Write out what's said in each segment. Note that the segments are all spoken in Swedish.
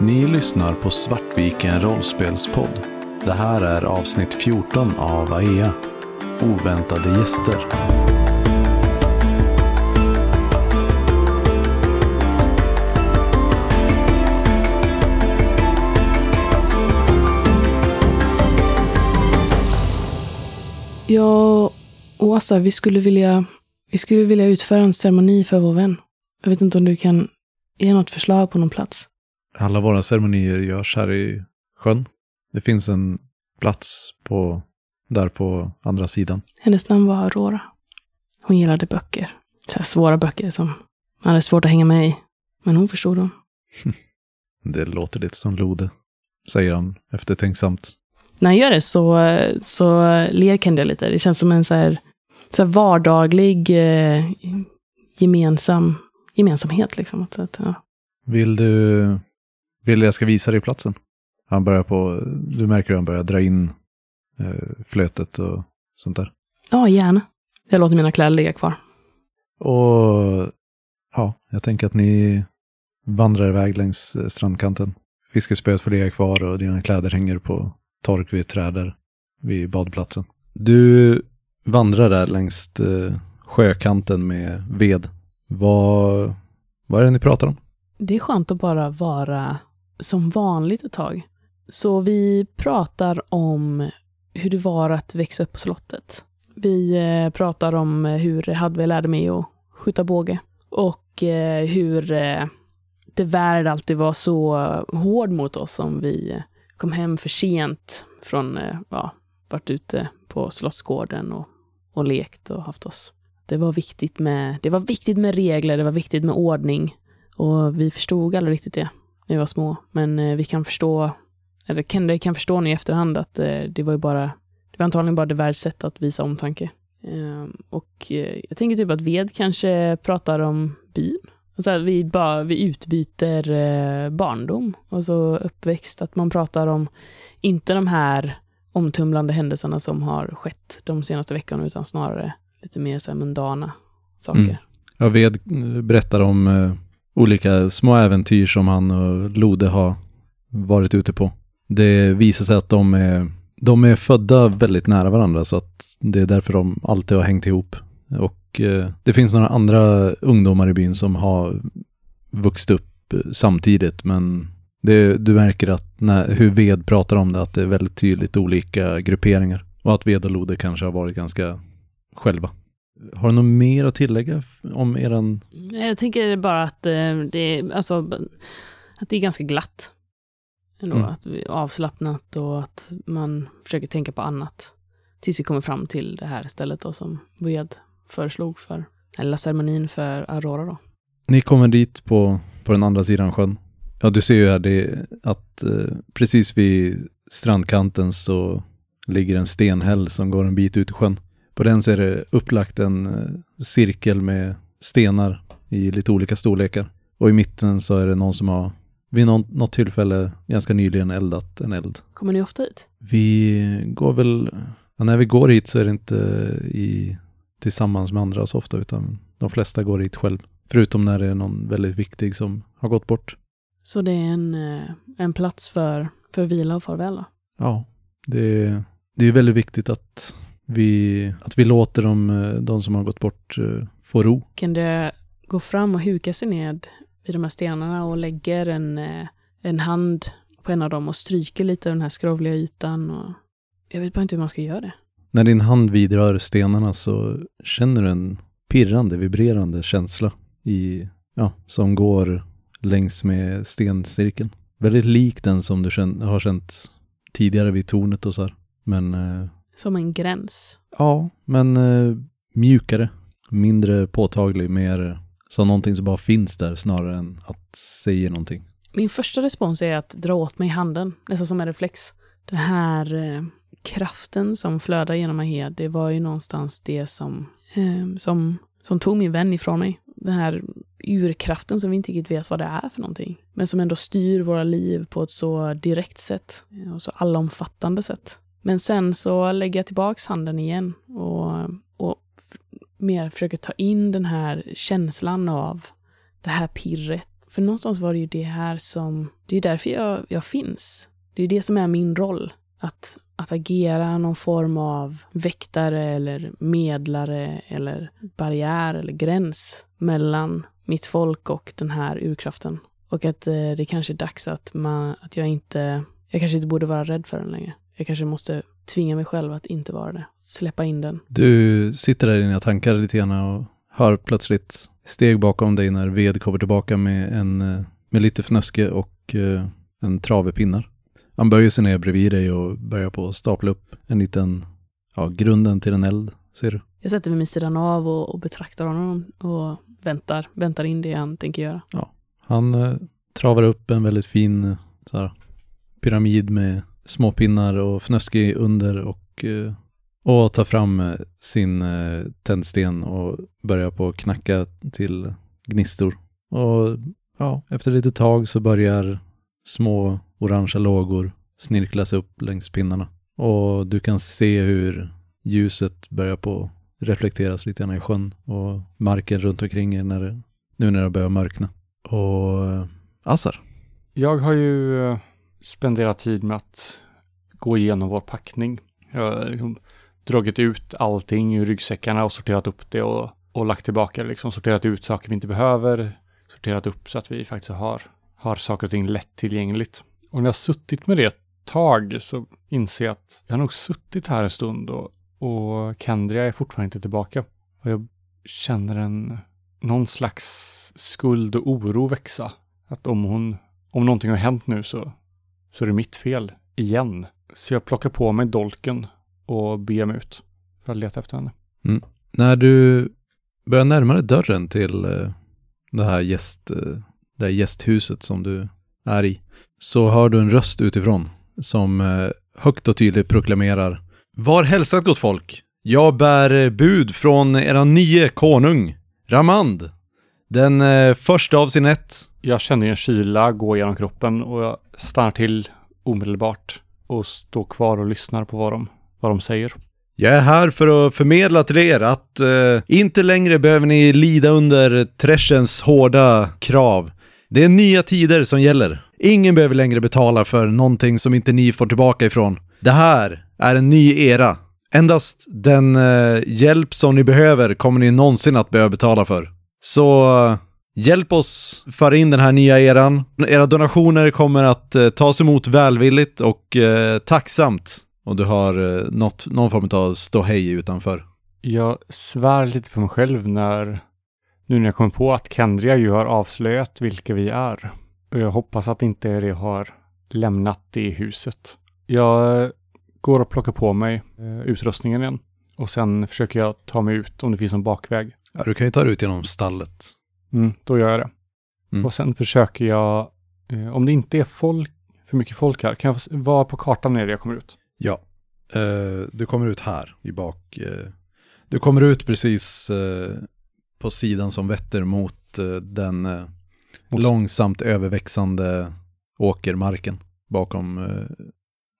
Ni lyssnar på Svartviken rollspelspodd. Det här är avsnitt 14 av AEA. Oväntade gäster. Jag och Åsa, vi skulle, vilja, vi skulle vilja utföra en ceremoni för vår vän. Jag vet inte om du kan ge något förslag på någon plats. Alla våra ceremonier görs här i sjön. Det finns en plats på, där på andra sidan. Hennes namn var Aurora. Hon gillade böcker. Så svåra böcker som man hade svårt att hänga med i. Men hon förstod dem. Det låter lite som Lode, säger han eftertänksamt. När han gör det så, så ler Kendra lite. Det känns som en så här, så här vardaglig eh, gemensam, gemensamhet. Liksom. Att, att, ja. Vill du, vill jag ska visa dig platsen? Han börjar på, du märker hur han börjar dra in eh, flötet och sånt där. ja, gärna. Jag låter mina kläder ligga kvar. Och ja, jag tänker att ni vandrar iväg längs eh, strandkanten. Fiskespöet får ligga kvar och dina kläder hänger på tork vid ett träd där vid badplatsen. Du vandrar där längs eh, sjökanten med ved. Vad, vad är det ni pratar om? Det är skönt att bara vara som vanligt ett tag. Så vi pratar om hur det var att växa upp på slottet. Vi eh, pratar om eh, hur Hadve lärde mig att skjuta båge. Och eh, hur det värld alltid var så hård mot oss om vi kom hem för sent från, ja, varit ute på Slottsgården och, och lekt och haft oss. Det var, viktigt med, det var viktigt med regler, det var viktigt med ordning. Och vi förstod aldrig riktigt det vi var små. Men eh, vi kan förstå, eller Kendra kan förstå nu i efterhand att eh, det var ju bara, det var antagligen bara det världens sätt att visa omtanke. Ehm, och eh, jag tänker typ att Ved kanske pratar om byn. Alltså att vi, bara, vi utbyter eh, barndom och så uppväxt. Att man pratar om, inte de här omtumlande händelserna som har skett de senaste veckorna, utan snarare lite mer så här mundana saker. Mm. Ja, Ved eh, berättar om eh, olika små äventyr som han och Lode har varit ute på. Det visar sig att de är, de är födda väldigt nära varandra så att det är därför de alltid har hängt ihop. Och eh, det finns några andra ungdomar i byn som har vuxit upp samtidigt men det, du märker att när, hur Ved pratar om det att det är väldigt tydligt olika grupperingar. Och att Ved och Lode kanske har varit ganska själva. Har du något mer att tillägga om eran... Jag tänker bara att eh, det är, alltså, att det är ganska glatt. Ändå, Mm. att avslappnat och att man försöker tänka på annat. Tills vi kommer fram till det här stället då, som Ved föreslog för, eller ceremonin för Aurora då. Ni kommer dit på, på den andra sidan sjön. Ja, du ser ju här det, att eh, precis vid strandkanten så ligger en stenhäll som går en bit ut i sjön. På den så är det upplagt en eh, cirkel med stenar i lite olika storlekar. Och i mitten så är det någon som har vid någon, något tillfälle ganska nyligen eldat en eld. Kommer ni ofta hit? Vi går väl, ja, när vi går hit så är det inte i, tillsammans med andra så ofta utan de flesta går hit själv. Förutom när det är någon väldigt viktig som har gått bort. Så det är en, eh, en plats för, för vila och farväl då? Ja, det, är- det är väldigt viktigt att vi, att vi låter dem, eh, de som har gått bort eh, få ro. Kan det gå fram och huka sig ned vid de här stenarna och lägger en, eh, en hand på en av dem och stryker lite av den här skrovliga ytan. Och jag vet bara inte hur man ska göra det. När din hand vidrör stenarna så känner du en pirrande, vibrerande känsla i, ja, som går längs med stencirkeln. Väldigt lik den som du känn, har känt tidigare vid tornet och så här. Men eh, Som en gräns. ja, men eh, mjukare, mindre påtaglig, mer som någonting som bara finns där snarare än att säga någonting. Min första respons är att dra åt mig handen, nästan som en reflex. Den här eh, kraften som flödar genom mig, det var ju någonstans det som, eh, som, som tog min vän ifrån mig. Den här urkraften som vi inte riktigt vet vad det är för någonting. Men som ändå styr våra liv på ett så direkt sätt och så allomfattande sätt. Men sen så lägger jag tillbaks handen igen och, och mer försöker ta in den här känslan av det här pirret För någonstans var det ju det här som, det är därför jag, jag finns. Det är det som är min roll. Att, att agera någon form av väktare eller medlare eller barriär eller gräns mellan mitt folk och den här urkraften. Och att eh, det kanske är dags att, man, att jag inte, jag kanske inte borde vara rädd för den längre. Jag kanske måste tvinga mig själv att inte vara det. Släppa in den. Du sitter där i dina tankar lite grann och hör plötsligt steg bakom dig när ved kommer tillbaka med, en, eh, med lite fnöske och eh, en trave pinnar. Han böjer sig ner bredvid dig och börjar på att stapla upp en liten, ja, grunden till en eld, ser du. Jag sätter mig vid sidan av och, och betraktar honom och väntar, väntar in det han tänker göra. Han eh, travar upp en väldigt fin så här, pyramid med småpinnar och fnöske under och, eh, och tar fram eh, sin eh, tändsten och börjar på att knacka till gnistor. Och ja, efter lite tag så börjar små orangea lågor snirklas upp längs pinnarna. Och du kan se hur ljuset börjar på reflekteras lite grann i sjön och marken runt omkring er när det, nu när det börjar mörkna. Och Assar, Jag har ju eh, spenderat tid med att gå igenom vår packning. Jag har liksom dragit ut allting ur ryggsäckarna och sorterat upp det och, och lagt tillbaka det, liksom sorterat ut saker vi inte behöver, sorterat upp så att vi faktiskt har, har saker och ting lättillgängligt. Och när jag har suttit med det ett tag så inser jag att jag har nog suttit här en stund och, och Kendria är fortfarande inte tillbaka. Och jag känner en, någon slags skuld och oro växa. Att om hon, om någonting har hänt nu så, så är det mitt fel. Igen. Så jag plockar på mig dolken och beger mig ut för att leta efter henne. Mm. när du börjar närma dig dörren till eh, det här, gäst, eh, det här gästhuset som du är i, så hör du en röst utifrån som eh, högt och tydligt proklamerar Var hälsat gott folk! Jag bär bud från era nye konung, Ramand, den eh, första av sin ett. Jag känner en kyla gå genom kroppen och jag stannar till omedelbart och står kvar och lyssnar på vad de, vad de säger. Jag är här för att förmedla till er att eh, inte längre behöver ni lida under Trashens hårda krav. Det är nya tider som gäller. Ingen behöver längre betala för någonting som inte ni får tillbaka ifrån. Det här är en ny era. Endast den eh, hjälp som ni behöver kommer ni någonsin att behöva betala för. Så hjälp oss föra in den här nya eran. Era donationer kommer att eh, tas emot välvilligt och eh, tacksamt. Och du har eh, något, någon form av ståhej utanför. Jag svär lite för mig själv när, nu när jag kommer på att Kendria ju har avslöjat vilka vi är. Och jag hoppas att inte det har lämnat det huset. Jag går och plockar på mig eh, utrustningen igen. Och sen försöker jag ta mig ut om det finns någon bakväg. Ja, du kan ju ta dig ut genom stallet. Mm, då gör jag det. Mm. Och sen försöker jag, eh, om det inte är folk, för mycket folk här, kan jag vara på kartan när jag kommer ut? Ja. Eh, du kommer ut här i bak. eh, du kommer ut precis eh, på sidan som vetter mot eh, den eh, Mot- långsamt överväxande åkermarken bakom,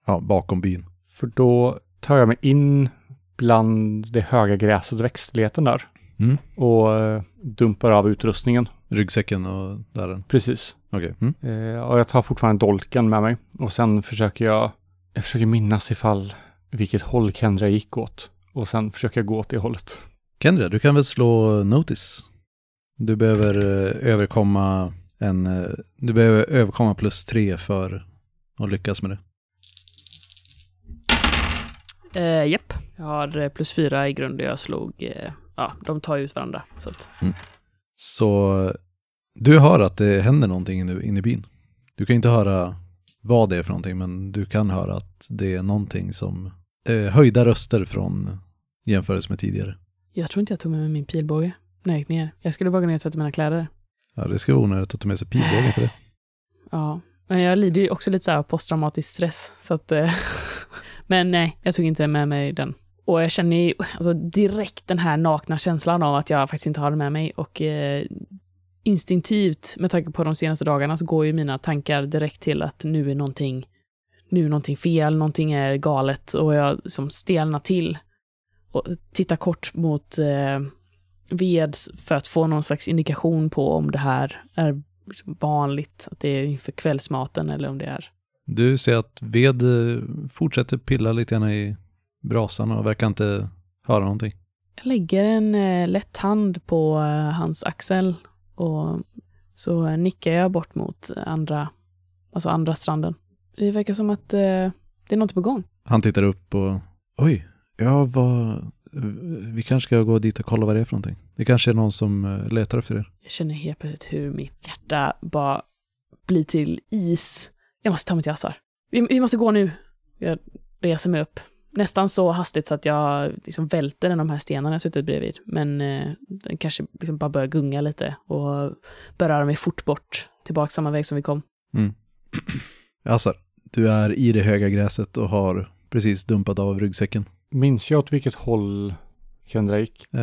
ja, bakom byn. För då tar jag mig in bland det höga gräset och växtligheten där. Mm. Och eh, dumpar av utrustningen. Ryggsäcken och där. Precis. Okej. Mm. Eh, och jag tar fortfarande dolken med mig. Och sen försöker jag, jag försöker minnas ifall vilket håll Kendra gick åt. Och sen försöker jag gå åt det hållet. Kendra, du kan väl slå notice? Du behöver eh, överkomma en, du behöver överkomma plus tre för att lyckas med det. Japp, jag har plus fyra i grund och jag slog, eh, ja, de tar ju ut varandra. Så att, Så du hör att det händer någonting inne, inne i byn. Du kan inte höra vad det är för någonting, men du kan höra att det är någonting som eh, höjda röster från jämförelse med tidigare. jag tror inte jag tog med mig min pilbåge när jag gick ner. Jag skulle bara gå ner och tvätta mina kläder. Ja, det ska vara onödigt att ta med sig pilbågen för det. Ja, men jag lider ju också lite så här av posttraumatisk stress. Så att, eh, men nej, jag tog inte med mig den. Och jag känner ju alltså, direkt den här nakna känslan av att jag faktiskt inte har den med mig. Och eh, instinktivt, med tanke på de senaste dagarna, så går ju mina tankar direkt till att nu är någonting, nu är någonting fel, någonting är galet. Och jag som stelnar till och tittar kort mot eh, ved för att få någon slags indikation på om det här är liksom vanligt, att det är inför kvällsmaten eller om det är Du ser att ved eh, fortsätter pilla lite grann i brasan och verkar inte höra någonting. Jag lägger en eh, lätt hand på eh, hans axel och så nickar jag bort mot andra, alltså andra stranden. Det verkar som att eh, det är något på gång. Han tittar upp och oj, ja vad, vi kanske ska gå dit och kolla vad det är för någonting. Det kanske är någon som eh, letar efter er. Jag känner helt plötsligt hur mitt hjärta bara blir till is. Jag måste ta mig till Assar. Vi, vi måste gå nu. Jag reser mig upp. Nästan så hastigt så att jag liksom välter en av de här stenarna jag suttit bredvid. Men eh, den kanske liksom bara börjar gunga lite och börjar röra mig fort bort. Tillbaka samma väg som vi kom. Assar, du är i det höga gräset och har precis dumpat av ryggsäcken. Minns jag åt vilket håll Kendra gick? Eh,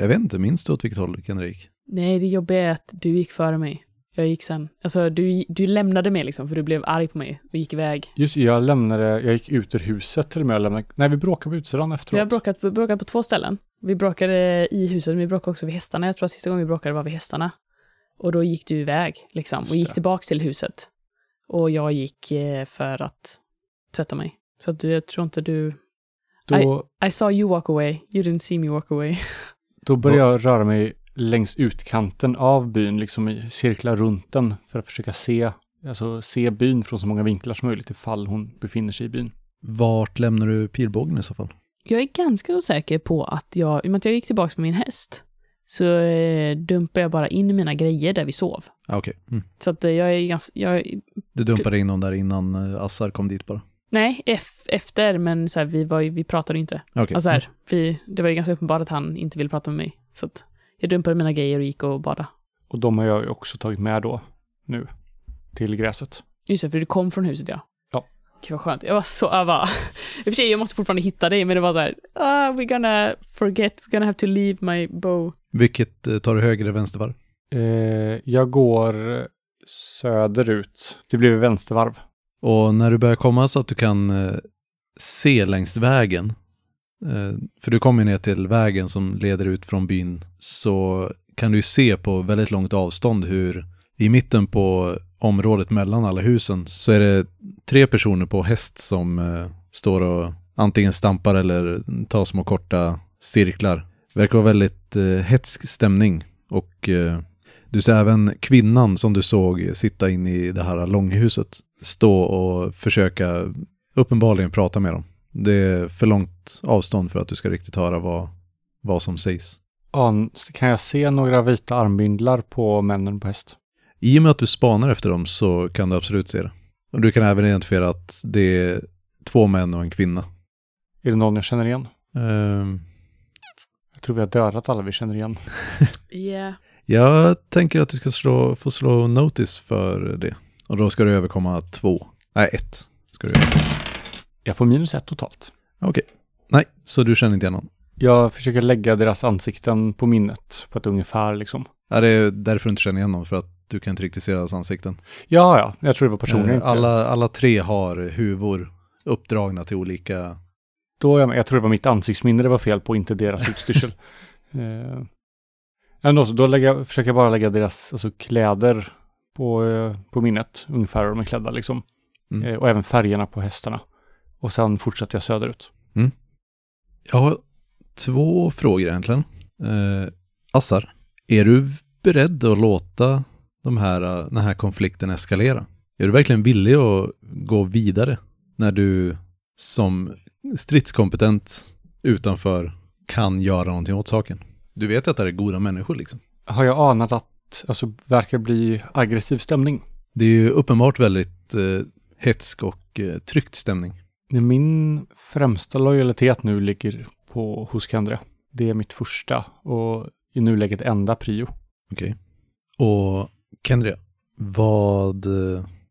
jag vet inte, minns du åt vilket håll Kendra gick? Nej, det jobbiga är att du gick före mig. Jag gick sen. Alltså, du, du lämnade mig liksom, för du blev arg på mig och gick iväg. Just jag lämnade, jag gick ut ur huset till och med. och Lämnade, nej, vi bråkade på utsidan efteråt. Vi har bråkat, vi bråkat på två ställen. Vi bråkade i huset, men vi bråkade också vid hästarna. Jag tror att sista gången vi bråkade var vid hästarna. Och då gick du iväg, liksom, och gick det. tillbaks till huset. Och jag gick eh, för att tvätta mig. Så att du, jag tror inte du... Då, I saw you walk away, you didn't see me walk away. då började jag röra mig längs utkanten av byn, liksom i cirklar runt den för att försöka se, alltså se byn från så många vinklar som möjligt ifall hon befinner sig i byn. Vart lämnar du pilbågen i så fall? Jag är ganska så säker på att jag, i och med att jag gick tillbaks med min häst, så eh, dumpade jag bara in mina grejer där vi sov. Ah, Okej, mm. Så att eh, jag är ganska, jag, du dumpade in någon där innan eh, Assar kom dit bara. nej, ef- efter, men så här, vi, var, vi pratade inte. Okej, Alltså här, vi, det var ju ganska uppenbart att han inte ville prata med mig. Så att jag dumpade mina grejer och gick och badade. Och de har jag ju också tagit med då, nu, till gräset. Just det, för du kom från huset ja. Ja. Gud vad skönt. Jag var så, jag bara, i och för sig jag måste fortfarande hitta dig, men det var så här, ah, we're gonna forget, we're gonna have to leave my bow. Vilket eh, tar du höger eller vänstervarv? Eh, jag går söderut. Det blir vänstervarv. Och när du börjar komma så att du kan eh, se längs vägen, Eh, för du kommer ner till vägen som leder ut från byn, så kan du ju se på väldigt långt avstånd hur i mitten på området mellan alla husen så är det tre personer på häst som eh, står och antingen stampar eller tar små korta cirklar. Det verkar vara väldigt eh, hetsk stämning och eh, du ser även kvinnan som du såg sitta in i det här långhuset stå och försöka uppenbarligen prata med dem. Det är för långt avstånd för att du ska riktigt höra vad, vad som sägs. An, kan jag se några vita armbindlar på männen på häst? I och med att du spanar efter dem så kan du absolut se det. Och du kan även identifiera att det är två män och en kvinna. Är det någon jag känner igen? Ehm, Jag tror vi har dödat alla vi känner igen. Yeah. jag tänker att du ska slå, få slå notice för det. Och då ska du överkomma två. Nej, ett. Ska du göra. Jag får minus ett totalt. Okej. Nej, så du känner inte igen någon. Jag försöker lägga deras ansikten på minnet på ett ungefär liksom. Ja, det är därför du inte känner igen någon, för att du kan inte riktigt se deras ansikten. Ja, ja, jag tror det var personer. Eh, alla, alla tre har huvor uppdragna till olika... Då jag, jag tror det var mitt ansiktsminne det var fel på, inte deras utstyrsel. eh, ändå, så då lägger försöker jag bara lägga deras alltså, kläder på, eh, på minnet, ungefär hur de är klädda liksom. Mm. Eh, och även färgerna på hästarna. Och sen fortsätter jag söderut. Jag har två frågor egentligen. Eh, Assar, är du beredd att låta de här, eh, den här konflikten eskalera? Är du verkligen villig att gå vidare när du som stridskompetent utanför kan göra någonting åt saken? Du vet att det är goda människor liksom. Har jag anat att, alltså, verkar bli aggressiv stämning? Det är ju uppenbart väldigt eh, hetsk och eh, tryckt stämning. Min främsta lojalitet nu ligger på, hos Kendra. Det är mitt första och i nuläget enda prio. Okej. Och Kendria, vad,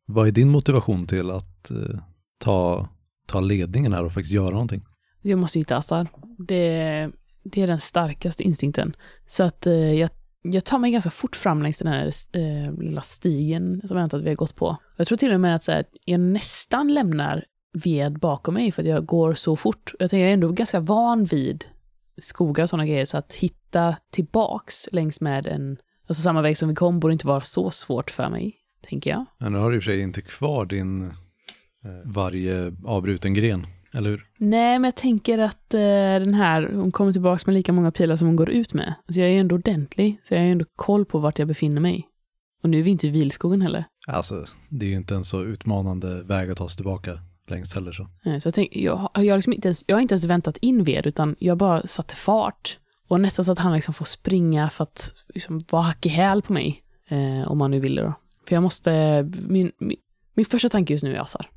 vad är din motivation till att eh, ta, ta ledningen här och faktiskt göra någonting? Jag måste hitta Assar. Det, det är den starkaste instinkten. Så att eh, jag, jag tar mig ganska fort fram längs den här eh, lilla stigen som jag antar att vi har gått på. Jag tror till och med att så här, jag nästan lämnar ved bakom mig för att jag går så fort. Jag tänker jag är ändå ganska van vid skogar och sådana grejer, så att hitta tillbaks längs med en Alltså samma väg som vi kom borde inte vara så svårt för mig, tänker jag. Men nu har du i och för sig inte kvar din eh, varje avbruten gren, eller hur? Nej, men jag tänker att eh, den här, hon kommer tillbaka med lika många pilar som hon går ut med. Alltså jag är ju ändå ordentlig, så jag har ju ändå koll på vart jag befinner mig. Och nu är vi inte i vilskogen heller. Alltså, det är ju inte en så utmanande väg att ta sig tillbaka längst heller så. Så jag, tänk, jag, har- jag, liksom inte ens, jag har inte ens väntat in ved, utan jag bara satte fart. Och nästan så att han liksom får springa för att liksom vara hack i häl på mig. Eh, om man nu vill det då. För jag måste, min, min, min första tanke just nu är Assar.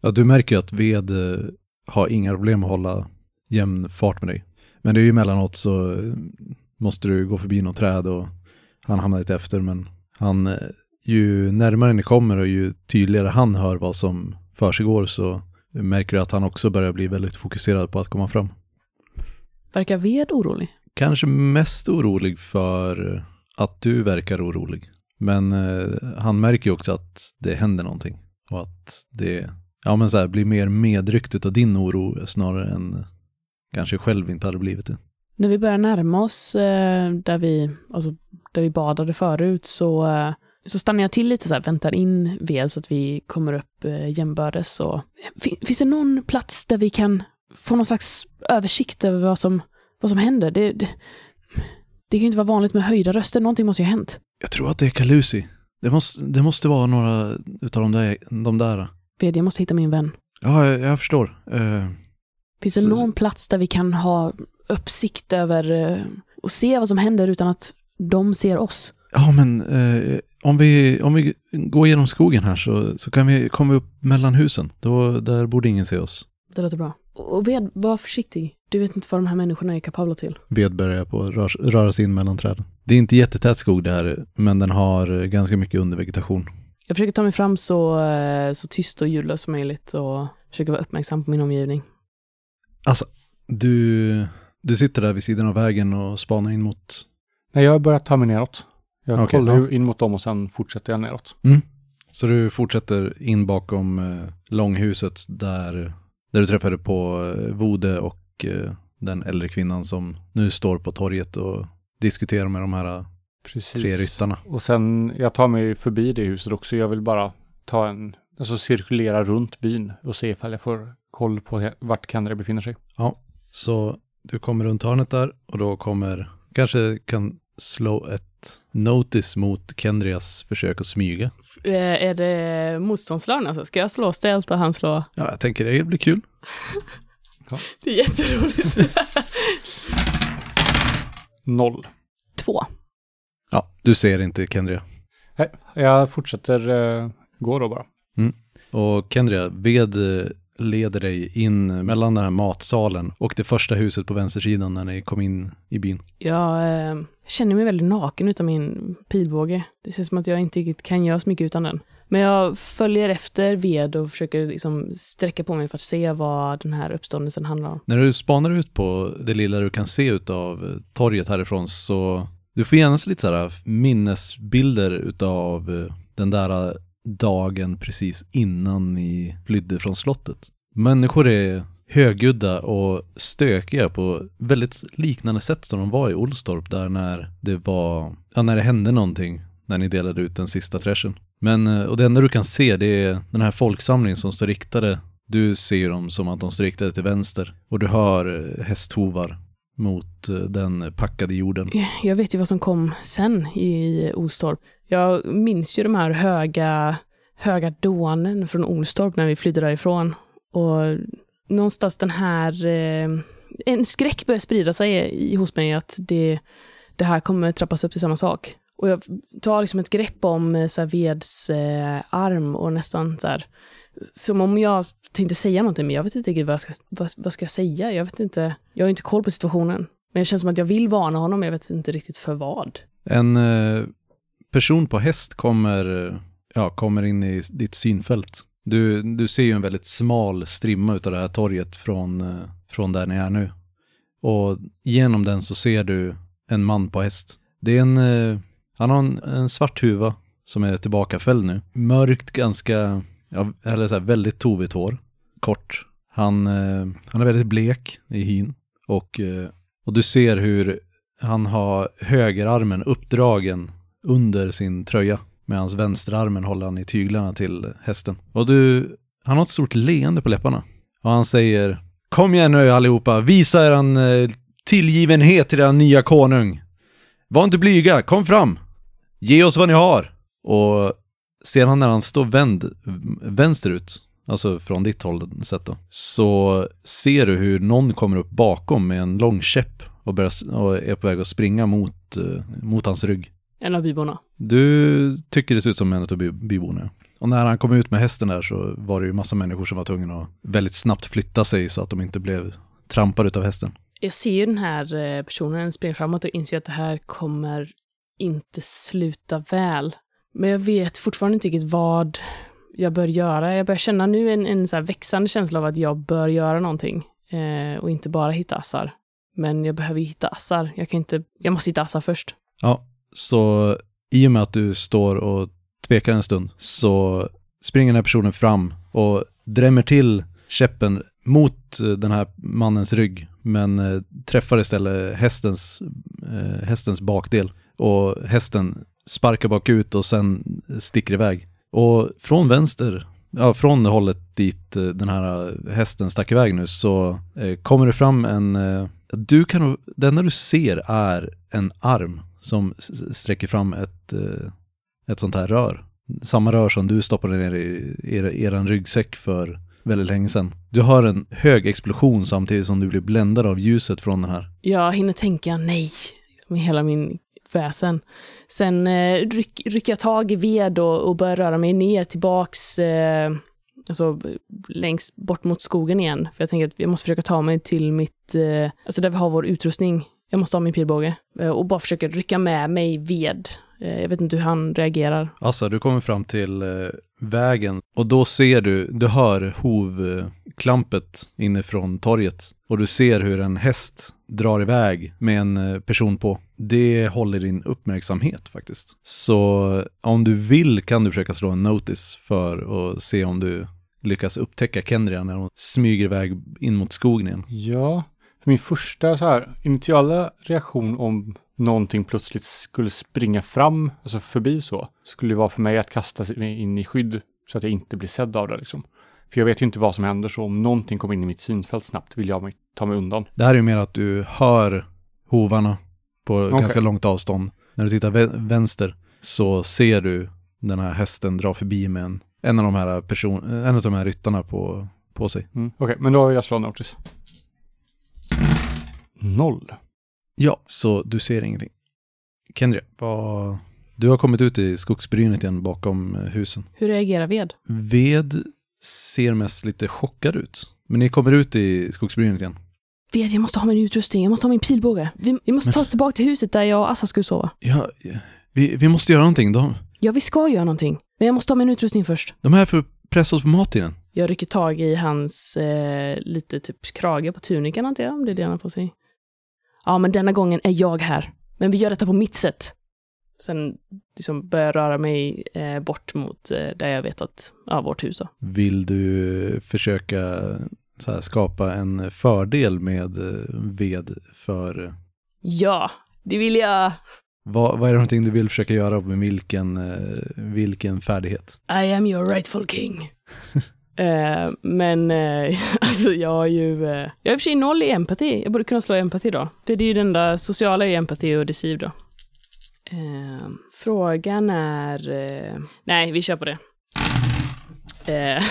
Ja, du märker ju att ved eh, har inga problem att hålla jämn fart med dig. Men det är ju emellanåt så eh, måste du gå förbi något träd och han hamnar lite efter. Men han, eh, ju närmare ni kommer och ju tydligare han hör vad som försiggår så märker du att han också börjar bli väldigt fokuserad på att komma fram. Verkar ved orolig? Kanske mest orolig för att du verkar orolig. Men eh, han märker ju också att det händer någonting. Och att det ja, men så här, blir mer medryckt av din oro snarare än kanske själv inte hade blivit det. När vi börjar närma oss eh, där, vi, alltså, där vi badade förut så, eh, så stannar jag till lite så här, väntar in ved så att vi kommer upp eh, jämbördes. Och, fin, finns det någon plats där vi kan få någon slags översikt över vad som, vad som händer? Det, det, det kan ju inte vara vanligt med höjda röster, någonting måste ju ha hänt. Jag tror att det är Kalusi. Det måste, det måste vara några utav de där. De där. Ved, jag måste hitta min vän. Ja, jag, jag förstår. Eh, Finns det Så- någon plats där vi kan ha uppsikt över eh, och se vad som händer utan att de ser oss? ja, men eh, om, vi, om vi går genom skogen här så, så kan vi komma upp mellan husen. Då, där borde ingen se oss. Det låter bra. Och Ved, var försiktig. Du vet inte vad de här människorna är kapabla till. ved börjar på att rör, röra sig in mellan träden. Det är inte jättetät skog det här, men den har ganska mycket undervegetation. Jag försöker ta mig fram så, eh, så tyst och ljudlöst som möjligt och försöker vara uppmärksam på min omgivning. Du, du sitter där vid sidan av vägen och spanar in mot... Nej, jag har börjat ta mig neråt. Jag Okej, kollar ja. in mot dem och sen fortsätter jag neråt. Så du fortsätter in bakom eh, långhuset där, där du träffade på eh, Vode och eh, den äldre kvinnan som nu står på torget och diskuterar med de här eh, Precis. tre ryttarna. Och sen, jag tar mig förbi det huset också. Jag vill bara ta en, alltså cirkulera runt byn och se ifall jag får koll på vart Kendra befinner sig. Så du kommer runt hörnet där och då kommer, kanske kan slå ett notice mot Kendrias försök att smyga. Eh, är det motståndslagen alltså? Ska jag slå ställt och han slå? Ja, jag tänker det blir kul. Det är jätteroligt. Noll. Två. Ja, du ser inte Kendria. Nej, jag fortsätter eh, gå då bara. Och Kendria, ved eh, leder dig in mellan den här matsalen och det första huset på vänstersidan när ni kom in i byn. Jag eh, känner mig väldigt naken utan min pilbåge. Det känns som att jag inte riktigt kan göra så mycket utan den. Men jag följer efter ved och försöker liksom sträcka på mig för att se vad den här uppståndelsen handlar om. När du spanar ut på det lilla du kan se utav torget härifrån så du får genast lite så här minnesbilder utav eh, den där dagen precis innan ni flydde från slottet. Människor är högljudda och stökiga på väldigt liknande sätt som de var i Olstorp där när det var, ja när det hände någonting när ni delade ut den sista träschen. Men, eh, och det enda du kan se det är den här folksamlingen som står riktade du ser dem som att de står riktade till vänster och du hör eh, hästhovar mot eh, den packade jorden. Jag vet ju vad som kom sen i Olstorp. Jag minns ju de här höga, höga dånen från Olstorp när vi flydde därifrån. Och någonstans den här... Eh, en skräck börjar sprida sig i, hos mig att det, det här kommer trappas upp till samma sak. Och jag tar liksom ett grepp om eh, så här, Veds eh, arm och nästan så här, som om jag tänkte säga någonting, men jag vet inte riktigt vad jag ska, vad, vad ska jag säga. Jag vet inte, jag har inte koll på situationen. Men det känns som att jag vill varna honom, men jag vet inte riktigt för vad. En eh, person på häst kommer, ja, kommer in i ditt synfält. Du, du ser ju en väldigt smal strimma utav det här torget från, eh, från där ni är nu. Och genom den så ser du en man på häst. Det är en, eh, han har en, en svart huva som är tillbakafälld nu. Mörkt, ganska, ja, eller så här, väldigt tovigt hår. Kort. Han, eh, han är väldigt blek i hyn. Och, eh, och du ser hur han har högerarmen uppdragen under sin tröja. Medan vänsterarmen håller han i tyglarna till hästen. Och du, han har ett stort leende på läpparna. Och han säger Kom igen nu allihopa, visa eran eh, tillgivenhet till eran nya konung. Var inte blyga, kom fram! Ge oss vad ni har! Och sedan när han står vänd vänsterut, alltså från ditt håll sett då, så ser du hur någon kommer upp bakom med en lång käpp och, börjar, och är på väg att springa mot, uh, mot hans rygg. En av byborna. Du tycker det ser ut som en av by, byborna. Och när han kom ut med hästen där så var det ju massa människor som var tvungna att väldigt snabbt flytta sig så att de inte blev trampade av hästen. Jag ser ju den här eh, personen springa framåt och inser att det här kommer inte sluta väl. Men jag vet fortfarande inte riktigt vad jag bör göra. Jag börjar känna nu en, en så växande känsla av att jag bör göra någonting eh, och inte bara hitta Assar. Men jag behöver hitta Assar. Jag kan inte, jag måste hitta Assar först. Ja, så i och med att du står och tvekar en stund så springer den här personen fram och drämmer till käppen mot eh, den här mannens rygg men eh, träffar istället hästens, eh, hästens bakdel och hästen sparkar bakut och sen sticker iväg. Och från vänster, ja från hållet dit eh, den här eh, hästen stack iväg nu så eh, kommer det fram en, eh, du kan, det enda du ser är en arm som sträcker fram ett, eh, ett sånt här rör. Samma rör som du stoppade ner i er, eran ryggsäck för väldigt länge sedan. Du hör en hög explosion samtidigt som du blir bländad av ljuset från den här. Jag hinner tänka nej med hela min väsen. Sen eh, ryck, rycker jag tag i ved och, och börjar röra mig ner tillbaks, eh, alltså längst bort mot skogen igen. För jag tänker att jag måste försöka ta mig till mitt, eh, alltså där vi har vår utrustning. Jag måste ha min pilbåge eh, och bara försöka rycka med mig ved. Eh, jag vet inte hur han reagerar. Alltså, du kommer fram till eh, vägen och då ser du, du hör hovklampet inifrån torget och du ser hur en häst drar iväg med en eh, person på. Det håller din uppmärksamhet faktiskt. Så om du vill kan du försöka slå en notice för att se om du lyckas upptäcka Kendria när hon smyger iväg in mot skogen igen. Ja, för min första så här initiala reaktion om någonting plötsligt skulle springa fram, alltså förbi så, skulle det vara för mig att kasta mig in i skydd så att jag inte blir sedd av det liksom. För jag vet ju inte vad som händer, så om någonting kommer in i mitt synfält snabbt vill jag ta mig undan. Det här är ju mer att du hör hovarna på okay. ganska långt avstånd. När du tittar vänster så ser du den här hästen dra förbi med en, en av de här person, en av de här ryttarna på, på sig. Mm. Okej, okay, men då har jag slår notis. Noll. Ja, så du ser ingenting. Kendria, vad... Du har kommit ut i skogsbrynet igen bakom eh, husen. Hur reagerar ved? Ved ser mest lite chockad ut. Men ni kommer ut i skogsbrynet igen. Ved, jag måste ha min utrustning, jag måste ha min pilbåge. Vi, vi måste Men... ta oss tillbaka till huset där jag och Assa skulle sova. Ja, vi, vi måste göra någonting. De... Ja, vi ska göra någonting. Men jag måste ha min utrustning först. De är här för att pressa oss på mat igen. Jag rycker tag i hans eh, lite typ krage på tunikan, antar jag, om det är det han har på sig. Ja, men denna gången är jag här. Men vi gör detta på mitt sätt. Sen liksom börjar jag röra mig eh, bort mot eh, där jag vet att, ja, vårt hus då. Vill du försöka här, skapa en fördel med eh, ved för... Ja, det vill jag. Vad, vad är det någonting du vill försöka göra med vilken, eh, vilken färdighet? I am your rightful king. Eh, men eh, alltså jag har ju, eh, jag har i och för sig noll i empati. Jag borde kunna slå empati då. Det är ju den enda sociala i empati och deceive då. Eh, frågan är, eh, nej vi kör på det. Eh,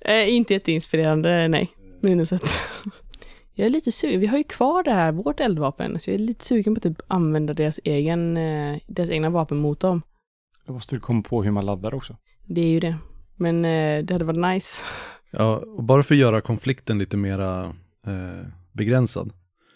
eh, inte jätteinspirerande, nej. Minus ett. Jag är lite sugen, vi har ju kvar det här, vårt eldvapen, så jag är lite sugen på att typ använda deras, egen, eh, deras egna vapen mot dem. Jag måste komma på hur man laddar också. Det är ju det. Men eh, det hade varit nice. Ja, och bara för att göra konflikten lite mera eh, begränsad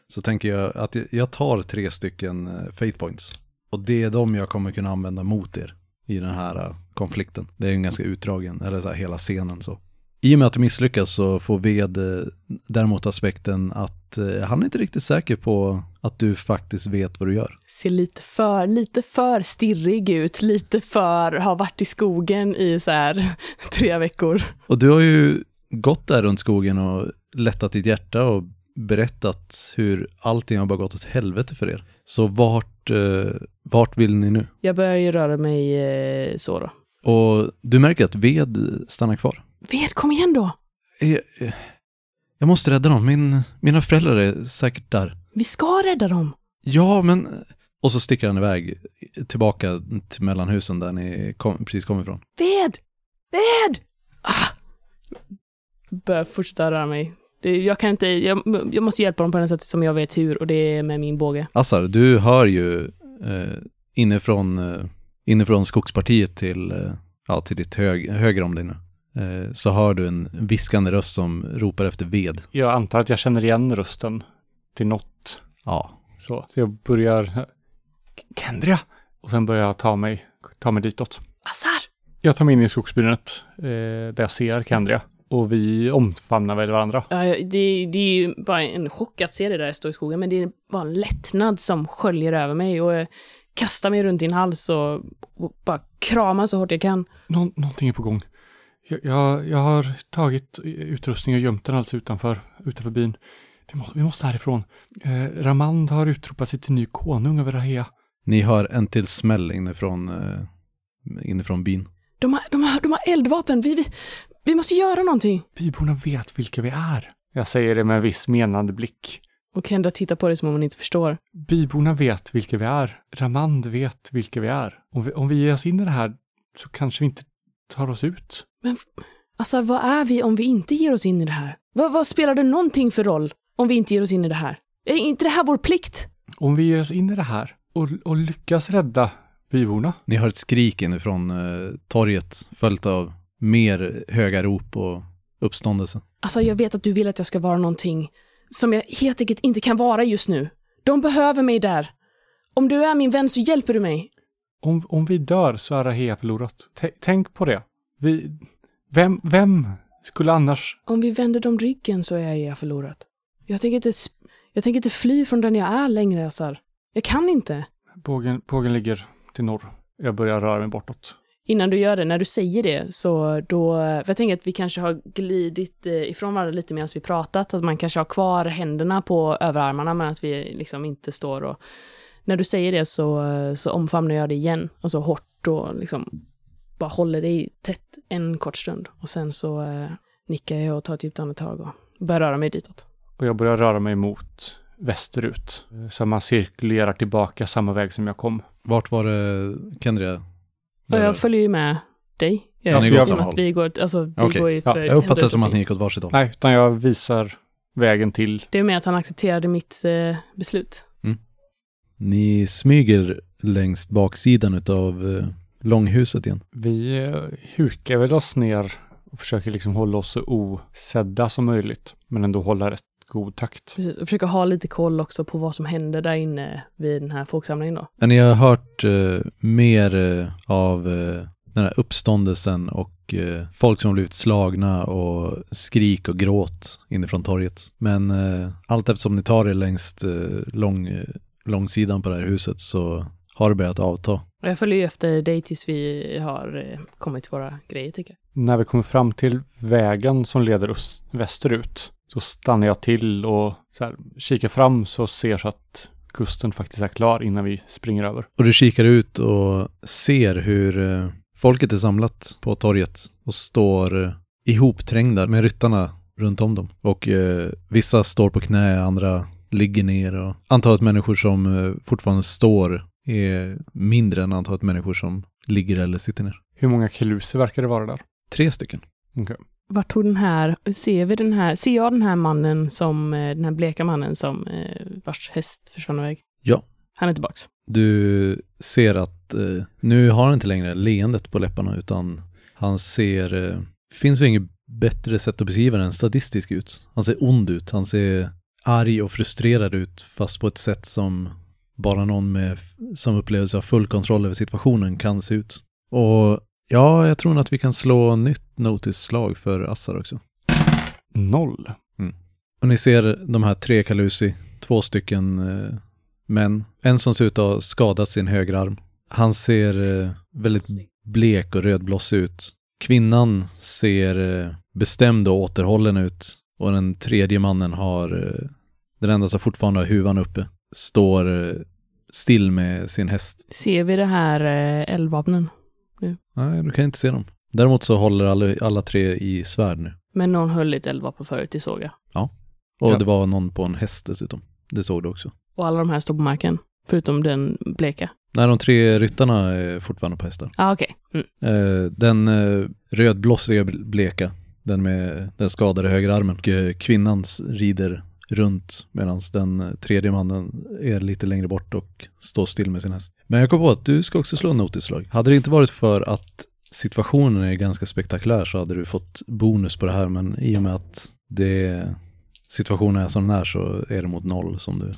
så tänker jag att jag tar tre stycken eh, fate points. Och det är de jag kommer kunna använda mot er i den här uh, konflikten. Det är en ganska utdragen, eller så här, hela scenen så. I och med att du misslyckas så får Ved eh, däremot aspekten att eh, han är inte riktigt säker på att du faktiskt vet vad du gör. Ser lite för, lite för stirrig ut, lite för har varit i skogen i så här tre veckor. Och du har ju gått där runt skogen och lättat ditt hjärta och berättat hur allting har bara gått åt helvete för er. Så vart, eh, vart vill ni nu? Jag börjar ju röra mig eh, så då. Och du märker att Ved stannar kvar. Ved, kom igen då! Eh, eh, Jag måste rädda dem, Min, mina föräldrar är säkert där. Vi ska rädda dem! Ja, men... Och så sticker han iväg tillbaka till mellanhusen där ni kom, precis kom ifrån. Ved! Ved! Ah! Börjar fortsätta röra mig. Jag kan inte, jag, jag måste hjälpa dem på det sättet som jag vet hur och det är med min båge. Assar, du hör ju eh, inifrån, eh, inifrån skogspartiet till, eh, ja, till ditt hög, höger om dig nu. Eh, så hör du en viskande röst som ropar efter ved. Jag antar att jag känner igen rösten till något. Ja, Så, så jag börjar... Kendria! Och sen börjar jag ta mig, ta mig ditåt. Assar! Jag tar mig in i skogsbrynet eh, där jag ser Kendria. Och vi omfamnar väl varandra. Ja, det, det är ju bara en chock att se det där stå i skogen, men det är bara en lättnad som sköljer över mig och jag kastar mig runt din hals och, och bara kramar så hårt jag kan. Nå någonting är på gång. Jag, jag, jag har tagit utrustning och gömt den alltså utanför, utanför byn. Vi måste, vi måste härifrån. Eh, Ramand har utropat sig till ny konung över Rahea. ni hör en till smäll inifrån, eh, inifrån byn. De har, de har, de har eldvapen, vi, vi, vi måste göra någonting. Byborna vet vilka vi är. Jag säger det med en viss menande blick. Och Kendra tittar på det som om hon inte förstår. Byborna vet vilka vi är. Ramand vet vilka vi är. Om vi, om vi ger oss in i det här så kanske vi inte tar oss ut. Men alltså, vad är vi om vi inte ger oss in i det här? Vad, vad spelar det någonting för roll om vi inte ger oss in i det här? Är inte det här vår plikt? Om vi ger oss in i det här och, och lyckas rädda byborna. Ni hör ett skrik inifrån eh, torget följt av mer höga rop och uppståndelse. Alltså, jag vet att du vill att jag ska vara någonting som jag helt enkelt inte kan vara just nu. De behöver mig där. Om du är min vän så hjälper du mig. Om, om vi dör så är Rahea förlorat. T- tänk på det. Vi, vem, vem skulle annars... Om vi vänder dem ryggen så är jag förlorat. Jag tänker inte, jag tänker inte fly från den jag är längre, Assar. Jag kan inte. Bågen, bågen ligger till norr. Jag börjar röra mig bortåt. Innan du gör det, när du säger det, så då... För jag tänker att vi kanske har glidit eh, ifrån varandra lite medan vi pratat. Att man kanske har kvar händerna på överarmarna, men att vi liksom inte står och... När du säger det så, så omfamnar jag det igen, alltså hårt och liksom bara håller dig tätt en kort stund. Och sen så eh, nickar jag och tar ett djupt andetag och börjar röra mig ditåt. Och jag börjar röra mig mot västerut. Så man cirkulerar tillbaka samma väg som jag kom. Vart var det Kendria? Och jag följer ju med dig. Ja, ni I går samma håll. att vi går, alltså, vi Okej. går ju Ja, jag uppfattar det som att ni gick åt varsitt håll. Nej, utan jag visar vägen till... Det är med att han accepterade mitt eh, beslut. Ni smyger längst baksidan utav eh, långhuset igen. Vi eh, hukar väl oss ner och försöker liksom hålla oss så osedda som möjligt. Men ändå hålla rätt god takt. Precis, och försöka ha lite koll också på vad som händer där inne vid den här folksamlingen då. Men ni har hört eh, mer eh, av eh, den här uppståndelsen och eh, folk som har blivit slagna och skrik och gråt inifrån torget. Men eh, allt eftersom ni tar er längst eh, lång, eh, långsidan på det här huset så har det börjat avta. Jag följer ju efter dig tills vi har eh, kommit till våra grejer tycker jag. När vi kommer fram till vägen som leder oss västerut så stannar jag till och så här, kikar fram så ser så att kusten faktiskt är klar innan vi springer över. Och du kikar ut och ser hur eh, folket är samlat på torget och står eh, ihopträngda med ryttarna runt om dem. Och eh, vissa står på knä, andra ligger ner och antalet människor som eh, fortfarande står är mindre än antalet människor som ligger eller sitter ner. Hur många keluser verkar det vara där? Tre stycken. Okej. Vart tog den här, ser vi den här, ser jag den här mannen som, eh, den här bleka mannen som eh, vars häst försvann iväg? Ja. Han är tillbaks. Du ser att eh, nu har han inte längre leendet på läpparna utan han ser, eh, finns ju inget bättre sätt att beskriva det än statistisk ut. Han ser ond ut, han ser arg och frustrerad ut fast på ett sätt som bara någon med, som upplevelse av full kontroll över situationen kan se ut. Och ja, jag tror nog att vi kan slå nytt notice-slag för Assar också. Noll. Och ni ser de här tre Kalusi, två stycken eh, män. En som ser ut att ha skadat sin högra arm. Han ser eh, väldigt blek och rödblossig ut. Kvinnan ser eh, bestämd och återhållen ut. Och den tredje mannen har eh, den enda som fortfarande har huvan uppe, står eh, still med sin häst. Ser vi det här eh, eldvapnen? Nej, du kan inte se dem. Däremot så håller alla, alla tre i svärd nu. Men någon höll i ett eldvapen förut, det såg jag. Och Ja. det var någon på en häst dessutom. Det såg du också. Och alla de här står på marken, förutom den bleka. Nej, de tre ryttarna är fortfarande på hästar. Ah, okej. Mm. Eh, den eh, rödblossiga bleka, den med den skadade högerarmen. Och eh, kvinnan s- rider runt medan den tredje mannen är lite längre bort och står still med sin häst. Men jag kom på att du ska också slå en notislag. Hade det inte varit för att situationen är ganska spektakulär så hade du fått bonus på det här men i och med att det situationen är som den är så är det mot noll som du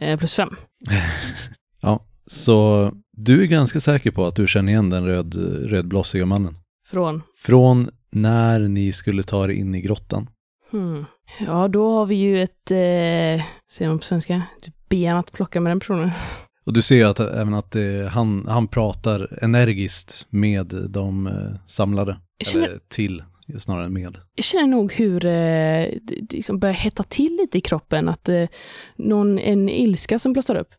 Eh, plus fem. Ja, så du är ganska säker på att du känner igen den röd, rödblossiga mannen. Från? Från när ni skulle ta er in i grottan. Hmm. Ja, då har vi ju ett, eh, säger man på svenska, ett ben att plocka med den personen. Och du ser att även att det, han, han pratar energiskt med de eh, samlade. Känner, Eller till, snarare än med. jag känner nog hur eh, det liksom börjar hetta till lite i kroppen, att eh, någon, en ilska som blossar upp.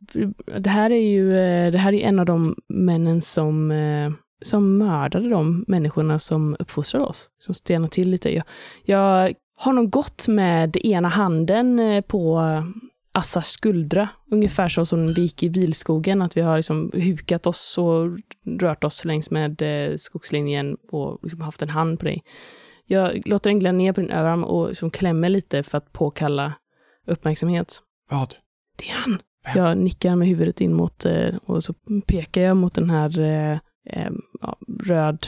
Det här är ju eh, det här är en av de männen som, eh, som mördade de människorna som uppfostrade oss, som stenar till lite. Jag, jag har nog gått med ena handen eh, på Assars skuldra, ungefär så som det gick i vilskogen, att vi har liksom hukat oss och rört oss längs med eh, skogslinjen och liksom haft en hand på dig. Jag låter den glida ner på din överarm och liksom klämmer lite för att påkalla uppmärksamhet. Vad? Det är han! Vem? Jag nickar med huvudet in mot, eh, och så pekar jag mot den här eh, ja, röd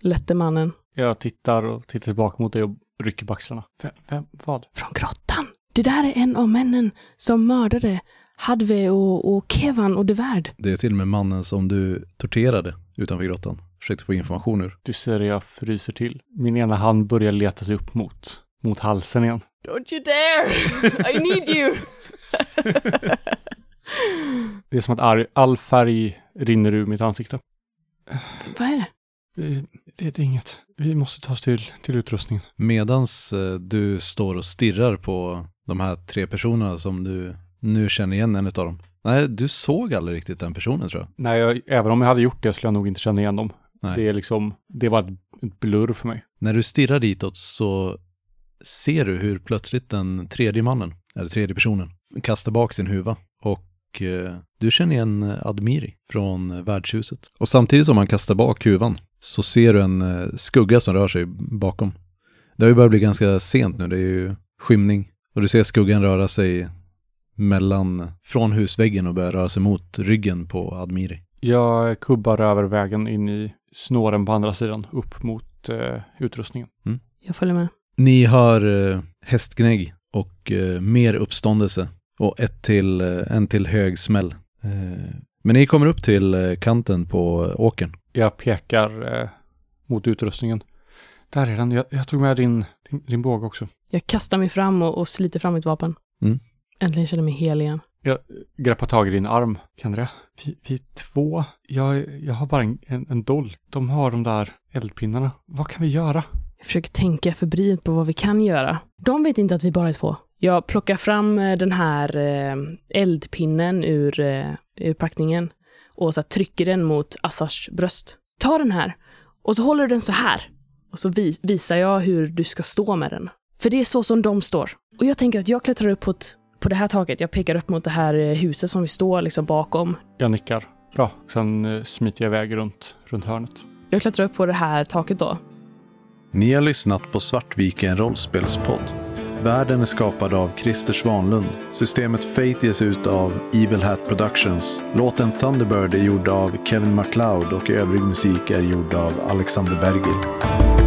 lätte mannen Jag tittar och tittar tillbaka mot dig och rycker på axlarna. Vem? vem vad? från grottan. Det där är en av männen som mördade Hadve och, och Kevan och Devärd. Det är till och med mannen som du torterade utanför grottan. Försökte få information ur. Du ser jag fryser till. Min ena hand börjar leta sig upp mot, mot halsen igen. Don't you dare! I need you! Det är som att all färg rinner ur mitt ansikte. Vad är det? Vi- Det är inget. Vi måste ta oss till, till utrustningen. Medans eh, du står och stirrar på de här tre personerna som du nu känner igen en av dem. Nej, du såg aldrig riktigt den personen tror jag. Nej, jag, även om jag hade gjort det skulle jag nog inte känna igen dem. Nej. Det är liksom, det var ett, ett blurr för mig. När du stirrar ditåt så ser du hur plötsligt den tredje mannen, eller tredje personen, kastar bak sin huva. Och eh, du känner igen eh, Admiri från eh, värdshuset. Och samtidigt som han kastar bak huvan så ser du en skugga som rör sig bakom. Det har ju börjat bli ganska sent nu, det är ju skymning. Och du ser skuggan röra sig mellan, från husväggen och börja röra sig mot ryggen på Admiri. Jag kubbar över vägen in i snåren på andra sidan, upp mot eh, utrustningen. Jag följer med. Ni hör eh, hästgnägg och eh, mer uppståndelse och ett till, eh, en till hög smäll. Eh, men ni kommer upp till eh, kanten på åkern. Jag pekar eh, mot utrustningen. Där är den. Jag, jag tog med din, din, din båge också. Jag kastar mig fram och, och sliter fram mitt vapen. Mm. Äntligen känner jag mig hel igen. Greppar tag i din arm. Kan det? Vi, vi är två. Jag, jag har bara en, en, en doll. De har de där eldpinnarna. Vad kan vi göra? Jag försöker tänka febrilt på vad vi kan göra. De vet inte att vi bara är två. Jag plockar fram eh, den här eh, eldpinnen ur, eh, ur packningen och så trycker den mot Assars bröst. Ta den här och så håller du den så här. Och så vi, visar jag hur du ska stå med den. För det är så som de står. Och jag tänker att jag klättrar upp på, ett, på det här taket. Jag pekar upp mot det här huset som vi står liksom bakom. Jag nickar. Bra. Sen smiter jag iväg runt, runt hörnet. Jag klättrar upp på det här taket då. Ni har lyssnat på Svartviken rollspelspodd. Världen är skapad av Christer Svanlund. Systemet Fate ges ut av Evil Hat Productions. Låten Thunderbird är gjord av Kevin MacLeod och övrig musik är gjord av Alexander Bergil.